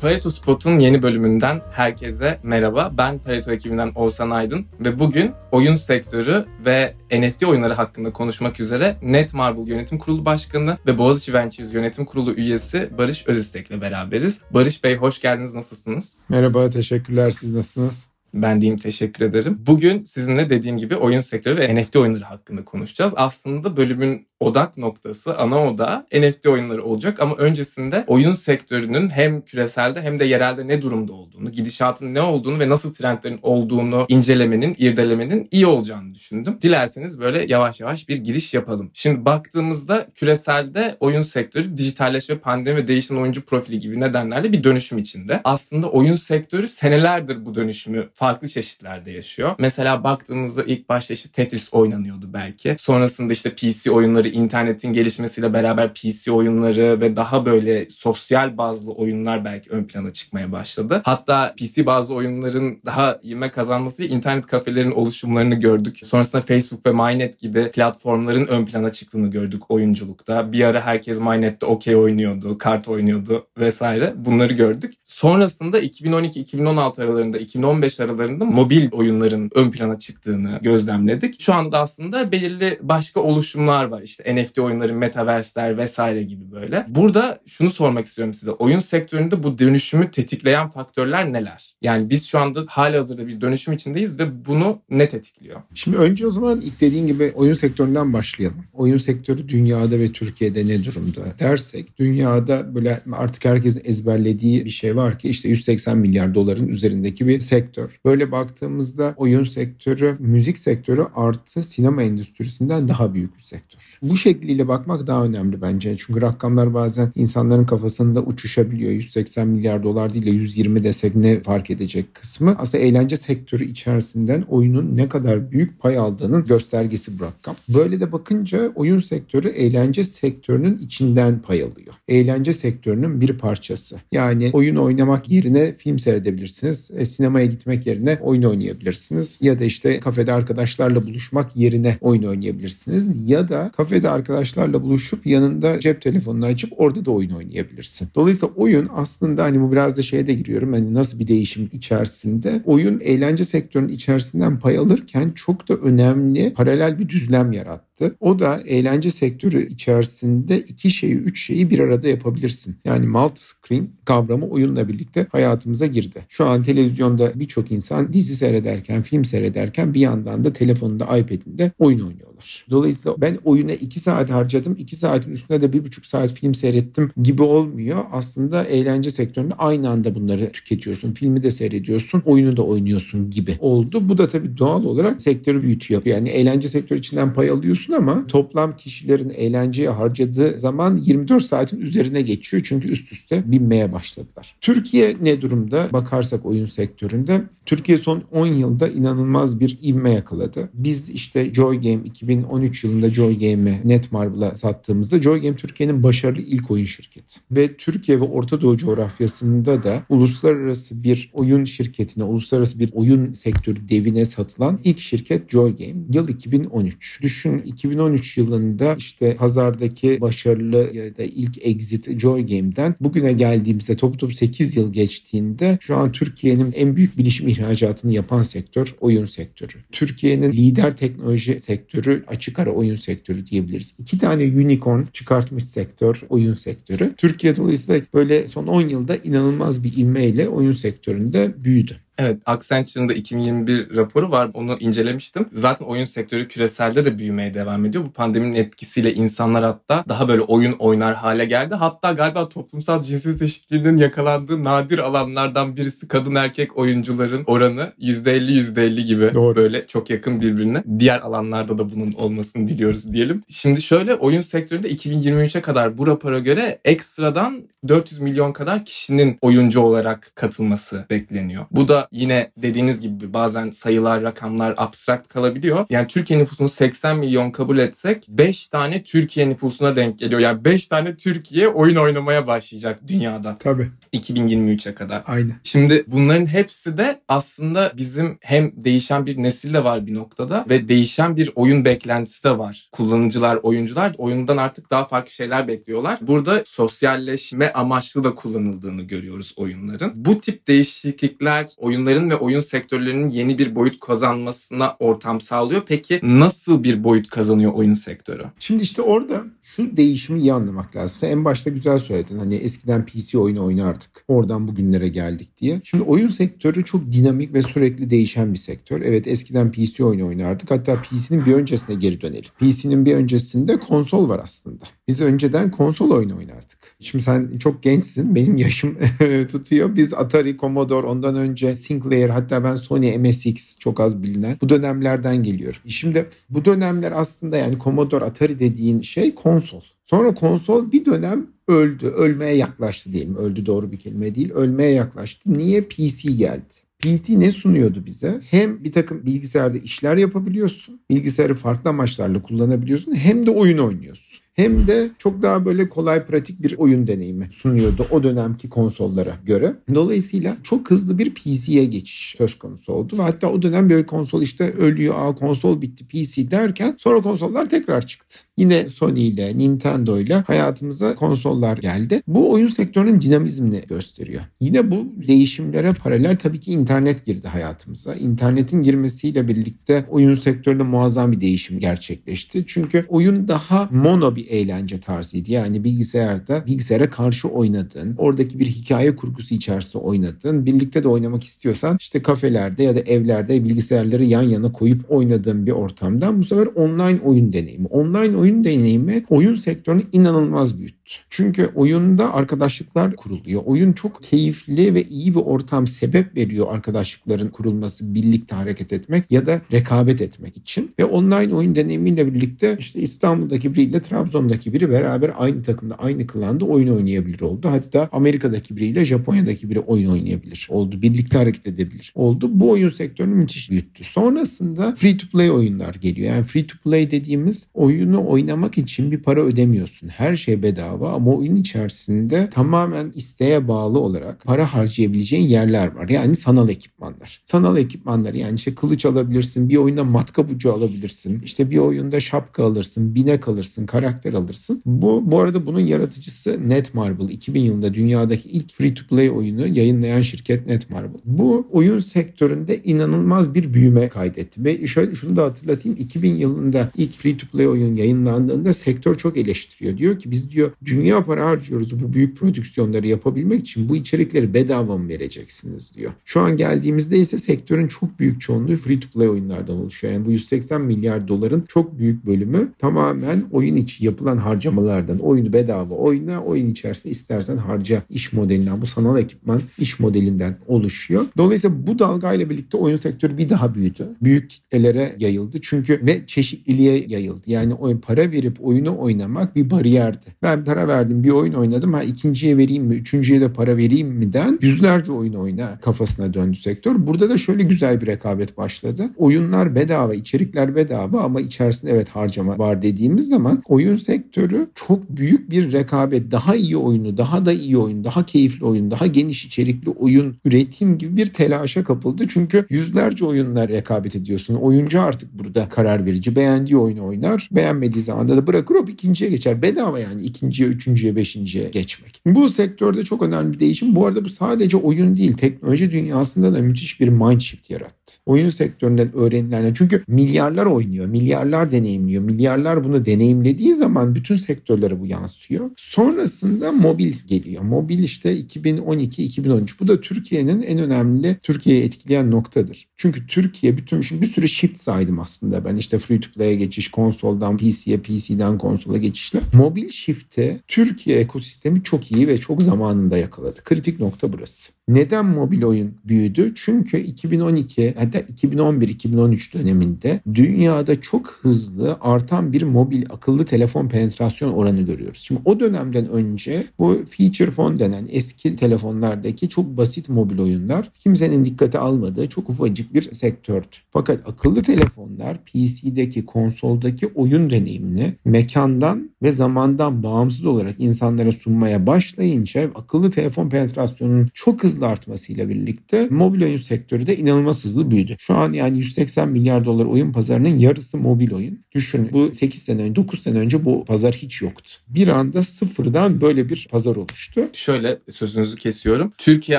Pareto Spot'un yeni bölümünden herkese merhaba. Ben Pareto ekibinden Oğuzhan Aydın ve bugün oyun sektörü ve NFT oyunları hakkında konuşmak üzere Netmarble Yönetim Kurulu Başkanı ve Boğaziçi Ventures Yönetim Kurulu üyesi Barış Özistek'le beraberiz. Barış Bey hoş geldiniz, nasılsınız? Merhaba, teşekkürler. Siz nasılsınız? Ben diyeyim teşekkür ederim. Bugün sizinle dediğim gibi oyun sektörü ve NFT oyunları hakkında konuşacağız. Aslında bölümün odak noktası, ana oda NFT oyunları olacak ama öncesinde oyun sektörünün hem küreselde hem de yerelde ne durumda olduğunu, gidişatın ne olduğunu ve nasıl trendlerin olduğunu incelemenin, irdelemenin iyi olacağını düşündüm. Dilerseniz böyle yavaş yavaş bir giriş yapalım. Şimdi baktığımızda küreselde oyun sektörü dijitalleşme, pandemi ve değişen oyuncu profili gibi nedenlerle bir dönüşüm içinde. Aslında oyun sektörü senelerdir bu dönüşümü farklı çeşitlerde yaşıyor. Mesela baktığımızda ilk başta işte Tetris oynanıyordu belki. Sonrasında işte PC oyunları, internetin gelişmesiyle beraber PC oyunları ve daha böyle sosyal bazlı oyunlar belki ön plana çıkmaya başladı. Hatta PC bazı oyunların daha ivme kazanmasıyla internet kafelerin oluşumlarını gördük. Sonrasında Facebook ve Mynet gibi platformların ön plana çıktığını gördük oyunculukta. Bir ara herkes Mynet'te okey oynuyordu, kart oynuyordu vesaire. Bunları gördük. Sonrasında 2012-2016 aralarında, 2015 aralarında mobil oyunların ön plana çıktığını gözlemledik. Şu anda aslında belirli başka oluşumlar var. İşte NFT oyunları, metaverse'ler vesaire gibi böyle. Burada şunu sormak istiyorum size. Oyun sektöründe bu dönüşümü tetikleyen faktörler neler? Yani biz şu anda hali hazırda bir dönüşüm içindeyiz ve bunu ne tetikliyor? Şimdi önce o zaman ilk dediğin gibi oyun sektöründen başlayalım. Oyun sektörü dünyada ve Türkiye'de ne durumda dersek dünyada böyle artık herkesin ezberlediği bir şey var ki işte 180 milyar doların üzerindeki bir sektör. Böyle baktığımızda oyun sektörü, müzik sektörü artı sinema endüstrisinden daha büyük bir sektör. Bu şekliyle bakmak daha önemli bence. Çünkü rakamlar bazen insanların kafasında uçuşabiliyor. 180 milyar dolar değil de 120 desek ne fark edecek kısmı. Aslında eğlence sektörü içerisinden oyunun ne kadar büyük pay aldığının göstergesi bu rakam. Böyle de bakınca oyun sektörü eğlence sektörünün içinden pay alıyor. Eğlence sektörünün bir parçası. Yani oyun oynamak yerine film seyredebilirsiniz. E, sinemaya gitmek yerine oyun oynayabilirsiniz. Ya da işte kafede arkadaşlarla buluşmak yerine oyun oynayabilirsiniz. Ya da kafede arkadaşlarla buluşup yanında cep telefonunu açıp orada da oyun oynayabilirsin. Dolayısıyla oyun aslında hani bu biraz da şeye de giriyorum. Hani nasıl bir değişim içerisinde oyun eğlence sektörünün içerisinden pay alırken çok da önemli paralel bir düzlem yarattı. O da eğlence sektörü içerisinde iki şeyi, üç şeyi bir arada yapabilirsin. Yani multi screen kavramı oyunla birlikte hayatımıza girdi. Şu an televizyonda birçok insan dizi seyrederken, film seyrederken bir yandan da telefonunda, iPad'inde oyun oynuyorlar. Dolayısıyla ben oyuna iki saat harcadım, iki saatin üstünde de bir buçuk saat film seyrettim gibi olmuyor. Aslında eğlence sektöründe aynı anda bunları tüketiyorsun. Filmi de seyrediyorsun, oyunu da oynuyorsun gibi oldu. Bu da tabii doğal olarak sektörü büyütüyor. Yani eğlence sektörü içinden pay alıyorsun ama toplam kişilerin eğlenceye harcadığı zaman 24 saatin üzerine geçiyor. Çünkü üst üste binmeye başladılar. Türkiye ne durumda bakarsak oyun sektöründe? Türkiye son 10 yılda inanılmaz bir ivme yakaladı. Biz işte Joy Game 2013 yılında Joy Game'i Netmarble'a sattığımızda Joy Game Türkiye'nin başarılı ilk oyun şirketi. Ve Türkiye ve Orta Doğu coğrafyasında da uluslararası bir oyun şirketine, uluslararası bir oyun sektörü devine satılan ilk şirket Joy Game. Yıl 2013. Düşün 2013 yılında işte pazardaki başarılı ya da ilk exit Joy Game'den bugüne geldiğimizde topu topu 8 yıl geçtiğinde şu an Türkiye'nin en büyük bilişim ihracatını yapan sektör oyun sektörü. Türkiye'nin lider teknoloji sektörü açık ara oyun sektörü diyebiliriz. İki tane unicorn çıkartmış sektör oyun sektörü. Türkiye dolayısıyla böyle son 10 yılda inanılmaz bir ivmeyle oyun sektöründe büyüdü. Evet, Accenture'ın da 2021 raporu var. Onu incelemiştim. Zaten oyun sektörü küreselde de büyümeye devam ediyor. Bu pandeminin etkisiyle insanlar hatta daha böyle oyun oynar hale geldi. Hatta galiba toplumsal cinsiyet eşitliğinin yakalandığı nadir alanlardan birisi kadın erkek oyuncuların oranı %50 %50 gibi Doğru. böyle çok yakın birbirine. Diğer alanlarda da bunun olmasını diliyoruz diyelim. Şimdi şöyle oyun sektöründe 2023'e kadar bu rapora göre ekstradan 400 milyon kadar kişinin oyuncu olarak katılması bekleniyor. Bu da yine dediğiniz gibi bazen sayılar, rakamlar abstrakt kalabiliyor. Yani Türkiye nüfusunu 80 milyon kabul etsek 5 tane Türkiye nüfusuna denk geliyor. Yani 5 tane Türkiye oyun oynamaya başlayacak dünyada. Tabii. 2023'e kadar. Aynen. Şimdi bunların hepsi de aslında bizim hem değişen bir nesil de var bir noktada ve değişen bir oyun beklentisi de var. Kullanıcılar, oyuncular oyundan artık daha farklı şeyler bekliyorlar. Burada sosyalleşme amaçlı da kullanıldığını görüyoruz oyunların. Bu tip değişiklikler oyunların ve oyun sektörlerinin yeni bir boyut kazanmasına ortam sağlıyor. Peki nasıl bir boyut kazanıyor oyun sektörü? Şimdi işte orada şu değişimi iyi anlamak lazım. Sen en başta güzel söyledin. Hani eskiden PC oyunu oynardık. Oradan bugünlere geldik diye. Şimdi oyun sektörü çok dinamik ve sürekli değişen bir sektör. Evet eskiden PC oyunu oynardık. Hatta PC'nin bir öncesine geri dönelim. PC'nin bir öncesinde konsol var aslında. Biz önceden konsol oyunu oynardık. Şimdi sen çok gençsin. Benim yaşım tutuyor. Biz Atari, Commodore, ondan önce Sinclair hatta ben Sony MSX çok az bilinen bu dönemlerden geliyorum. Şimdi bu dönemler aslında yani Commodore, Atari dediğin şey konsol. Sonra konsol bir dönem öldü. Ölmeye yaklaştı diyelim. Öldü doğru bir kelime değil. Ölmeye yaklaştı. Niye? PC geldi. PC ne sunuyordu bize? Hem bir takım bilgisayarda işler yapabiliyorsun. Bilgisayarı farklı amaçlarla kullanabiliyorsun. Hem de oyun oynuyorsun hem de çok daha böyle kolay pratik bir oyun deneyimi sunuyordu o dönemki konsollara göre. Dolayısıyla çok hızlı bir PC'ye geçiş söz konusu oldu ve hatta o dönem böyle konsol işte ölüyor, aa konsol bitti PC derken sonra konsollar tekrar çıktı. Yine Sony ile Nintendo ile hayatımıza konsollar geldi. Bu oyun sektörünün dinamizmini gösteriyor. Yine bu değişimlere paralel tabii ki internet girdi hayatımıza. İnternetin girmesiyle birlikte oyun sektöründe muazzam bir değişim gerçekleşti. Çünkü oyun daha mono bir eğlence tarzıydı. Yani bilgisayarda bilgisayara karşı oynadığın, oradaki bir hikaye kurgusu içerisinde oynadığın, birlikte de oynamak istiyorsan işte kafelerde ya da evlerde bilgisayarları yan yana koyup oynadığın bir ortamdan bu sefer online oyun deneyimi. Online oyun deneyimi oyun sektörünü inanılmaz büyüttü. Çünkü oyunda arkadaşlıklar kuruluyor. Oyun çok keyifli ve iyi bir ortam sebep veriyor arkadaşlıkların kurulması, birlikte hareket etmek ya da rekabet etmek için. Ve online oyun deneyimiyle birlikte işte İstanbul'daki biriyle Trabzon'daki biri beraber aynı takımda, aynı klanda oyun oynayabilir oldu. Hatta Amerika'daki biriyle Japonya'daki biri oyun oynayabilir oldu. Birlikte hareket edebilir oldu. Bu oyun sektörünü müthiş büyüttü. Sonrasında free to play oyunlar geliyor. Yani free to play dediğimiz oyunu oynamak için bir para ödemiyorsun. Her şey bedava bedava ama oyun içerisinde tamamen isteğe bağlı olarak para harcayabileceğin yerler var. Yani sanal ekipmanlar. Sanal ekipmanlar yani işte kılıç alabilirsin, bir oyunda matkap ucu alabilirsin, işte bir oyunda şapka alırsın, binek alırsın, karakter alırsın. Bu bu arada bunun yaratıcısı Netmarble. 2000 yılında dünyadaki ilk free to play oyunu yayınlayan şirket Netmarble. Bu oyun sektöründe inanılmaz bir büyüme kaydetti ve şöyle şunu da hatırlatayım 2000 yılında ilk free to play oyun yayınlandığında sektör çok eleştiriyor. Diyor ki biz diyor dünya para harcıyoruz bu büyük prodüksiyonları yapabilmek için bu içerikleri bedava mı vereceksiniz diyor. Şu an geldiğimizde ise sektörün çok büyük çoğunluğu free to play oyunlardan oluşuyor. Yani bu 180 milyar doların çok büyük bölümü tamamen oyun içi yapılan harcamalardan. Oyunu bedava oyna, oyun içerisinde istersen harca iş modelinden, bu sanal ekipman iş modelinden oluşuyor. Dolayısıyla bu dalgayla birlikte oyun sektörü bir daha büyüdü. Büyük kitlelere yayıldı. Çünkü ve çeşitliliğe yayıldı. Yani oyun para verip oyunu oynamak bir bariyerdi. Ben para verdim bir oyun oynadım ha ikinciye vereyim mi üçüncüye de para vereyim mi den yüzlerce oyun oyna kafasına döndü sektör. Burada da şöyle güzel bir rekabet başladı. Oyunlar bedava, içerikler bedava ama içerisinde evet harcama var dediğimiz zaman oyun sektörü çok büyük bir rekabet. Daha iyi oyunu, daha da iyi oyun, daha keyifli oyun, daha geniş içerikli oyun üretim gibi bir telaşa kapıldı. Çünkü yüzlerce oyunlar rekabet ediyorsun. Oyuncu artık burada karar verici. Beğendiği oyunu oynar. Beğenmediği zaman da bırakır hop ikinciye geçer. Bedava yani ikinciye, üçüncüye, beşinciye geçmek. Bu sektörde çok önemli bir değişim. Bu arada bu sadece oyun değil. Teknoloji dünyasında da müthiş bir mind shift yarattı. Oyun sektöründen öğrenilen çünkü milyarlar oynuyor, milyarlar deneyimliyor. Milyarlar bunu deneyimlediği zaman bütün sektörlere bu yansıyor. Sonrasında mobil geliyor. Mobil işte 2012-2013. Bu da Türkiye'nin en önemli Türkiye'yi etkileyen noktadır. Çünkü Türkiye bütün şimdi bir sürü shift saydım aslında ben. işte free to play'e geçiş, konsoldan PC'ye, PC'den konsola geçişle. Mobil shift'te Türkiye ekosistemi çok iyi ve çok zamanında yakaladı. Kritik nokta burası. Neden mobil oyun büyüdü? Çünkü 2012 hatta 2011-2013 döneminde dünyada çok hızlı artan bir mobil akıllı telefon penetrasyon oranı görüyoruz. Şimdi o dönemden önce bu feature phone denen eski telefonlardaki çok basit mobil oyunlar kimsenin dikkate almadığı çok ufacık bir sektördü. Fakat akıllı telefonlar PC'deki, konsoldaki oyun deneyimini mekandan ve zamandan bağımsız olarak insanlara sunmaya başlayınca akıllı telefon penetrasyonunun çok hızlı artmasıyla birlikte mobil oyun sektörü de inanılmaz hızlı büyüdü. Şu an yani 180 milyar dolar oyun pazarının yarısı mobil oyun. Düşünün bu 8 sene önce 9 sene önce bu pazar hiç yoktu. Bir anda sıfırdan böyle bir pazar oluştu. Şöyle sözünüzü kesiyorum. Türkiye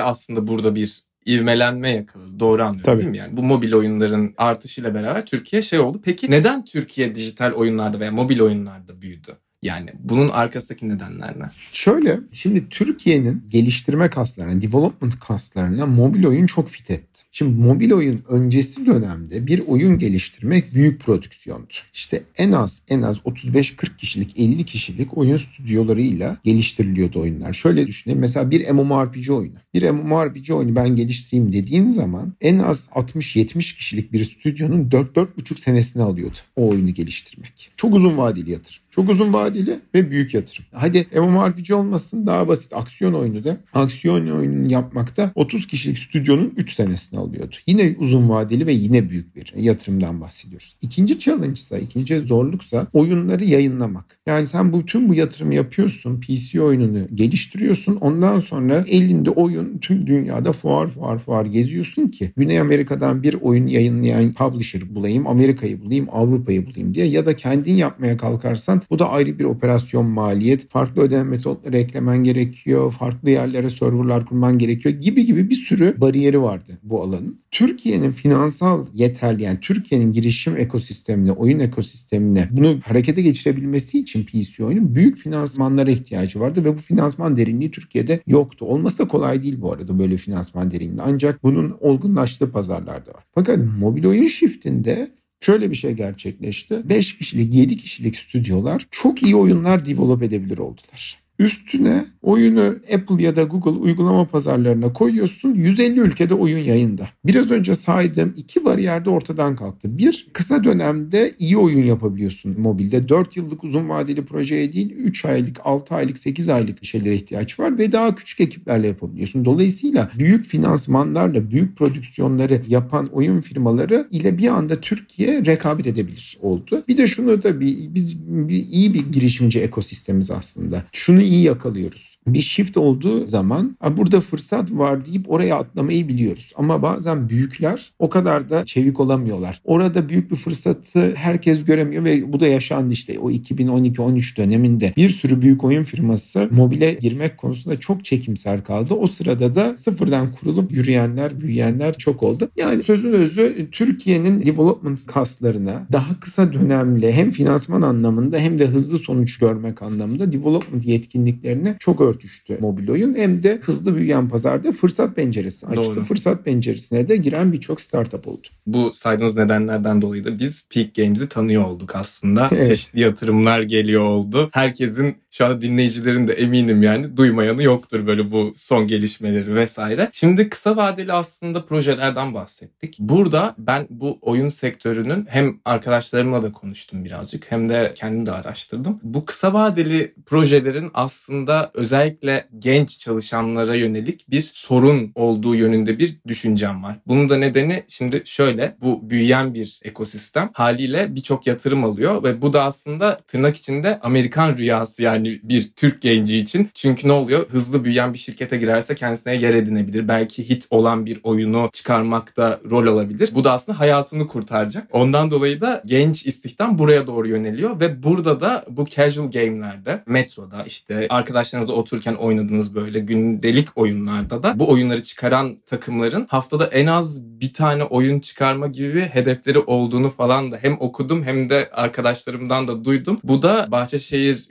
aslında burada bir ivmelenme yakaladı. Doğru anlıyorum Tabii. değil mi? Yani bu mobil oyunların artışıyla beraber Türkiye şey oldu. Peki neden Türkiye dijital oyunlarda veya mobil oyunlarda büyüdü? Yani bunun arkasındaki nedenler ne? Şöyle şimdi Türkiye'nin geliştirme kaslarına, development kaslarına mobil oyun çok fit etti. Şimdi mobil oyun öncesi dönemde bir oyun geliştirmek büyük prodüksiyondu. İşte en az en az 35-40 kişilik 50 kişilik oyun stüdyolarıyla geliştiriliyordu oyunlar. Şöyle düşünelim mesela bir MMORPG oyunu. Bir MMORPG oyunu ben geliştireyim dediğin zaman en az 60-70 kişilik bir stüdyonun 4-4,5 senesini alıyordu o oyunu geliştirmek. Çok uzun vadeli yatırım. Çok uzun vadeli ve büyük yatırım. Hadi MMORPG olmasın daha basit aksiyon oyunu da. Aksiyon oyununu yapmakta 30 kişilik stüdyonun 3 senesini alıyordu. Yine uzun vadeli ve yine büyük bir yatırımdan bahsediyoruz. İkinci challenge ise, ikinci zorluksa oyunları yayınlamak. Yani sen bütün bu yatırımı yapıyorsun, PC oyununu geliştiriyorsun. Ondan sonra elinde oyun tüm dünyada fuar fuar fuar geziyorsun ki Güney Amerika'dan bir oyun yayınlayan publisher bulayım, Amerika'yı bulayım, Avrupa'yı bulayım diye ya da kendin yapmaya kalkarsan bu da ayrı bir operasyon maliyet. Farklı ödeme metotları eklemen gerekiyor. Farklı yerlere serverlar kurman gerekiyor gibi gibi bir sürü bariyeri vardı bu alanın. Türkiye'nin finansal yeterli yani Türkiye'nin girişim ekosistemine, oyun ekosistemine bunu harekete geçirebilmesi için PC oyunun büyük finansmanlara ihtiyacı vardı ve bu finansman derinliği Türkiye'de yoktu. Olması da kolay değil bu arada böyle finansman derinliği. Ancak bunun olgunlaştığı pazarlarda var. Fakat mobil oyun shiftinde Şöyle bir şey gerçekleşti. 5 kişilik, 7 kişilik stüdyolar çok iyi oyunlar develop edebilir oldular. Üstüne oyunu Apple ya da Google uygulama pazarlarına koyuyorsun. 150 ülkede oyun yayında. Biraz önce saydığım iki bariyer de ortadan kalktı. Bir, kısa dönemde iyi oyun yapabiliyorsun mobilde. 4 yıllık uzun vadeli projeye değil 3 aylık, 6 aylık, 8 aylık şeylere ihtiyaç var ve daha küçük ekiplerle yapabiliyorsun. Dolayısıyla büyük finansmanlarla büyük prodüksiyonları yapan oyun firmaları ile bir anda Türkiye rekabet edebilir oldu. Bir de şunu da bir, biz bir, iyi bir girişimci ekosistemiz aslında. Şunu iyi yakalıyoruz. Bir shift olduğu zaman burada fırsat var deyip oraya atlamayı biliyoruz. Ama bazen büyükler o kadar da çevik olamıyorlar. Orada büyük bir fırsatı herkes göremiyor ve bu da yaşandı işte o 2012-13 döneminde. Bir sürü büyük oyun firması mobile girmek konusunda çok çekimser kaldı. O sırada da sıfırdan kurulup yürüyenler, büyüyenler çok oldu. Yani sözün özü Türkiye'nin development kaslarına daha kısa dönemli hem finansman anlamında hem de hızlı sonuç görmek anlamında development yetkinliklerine çok örtüştü mobil oyun. Hem de hızlı büyüyen pazarda fırsat penceresi açtı. Doğru. Fırsat penceresine de giren birçok startup oldu. Bu saydığınız nedenlerden dolayı da biz Peak Games'i tanıyor olduk aslında. Evet. Çeşitli yatırımlar geliyor oldu. Herkesin şu anda dinleyicilerin de eminim yani duymayanı yoktur böyle bu son gelişmeleri vesaire. Şimdi kısa vadeli aslında projelerden bahsettik. Burada ben bu oyun sektörünün hem arkadaşlarımla da konuştum birazcık hem de kendim de araştırdım. Bu kısa vadeli projelerin aslında özellikle genç çalışanlara yönelik bir sorun olduğu yönünde bir düşüncem var. Bunun da nedeni şimdi şöyle bu büyüyen bir ekosistem haliyle birçok yatırım alıyor ve bu da aslında tırnak içinde Amerikan rüyası yani bir Türk genci için. Çünkü ne oluyor? Hızlı büyüyen bir şirkete girerse kendisine yer edinebilir. Belki hit olan bir oyunu çıkarmakta rol alabilir. Bu da aslında hayatını kurtaracak. Ondan dolayı da genç istihdam buraya doğru yöneliyor ve burada da bu casual game'lerde, metroda işte arkadaşlarınızla otururken oynadığınız böyle gündelik oyunlarda da bu oyunları çıkaran takımların haftada en az bir tane oyun çıkarma gibi hedefleri olduğunu falan da hem okudum hem de arkadaşlarımdan da duydum. Bu da Bahçeşehir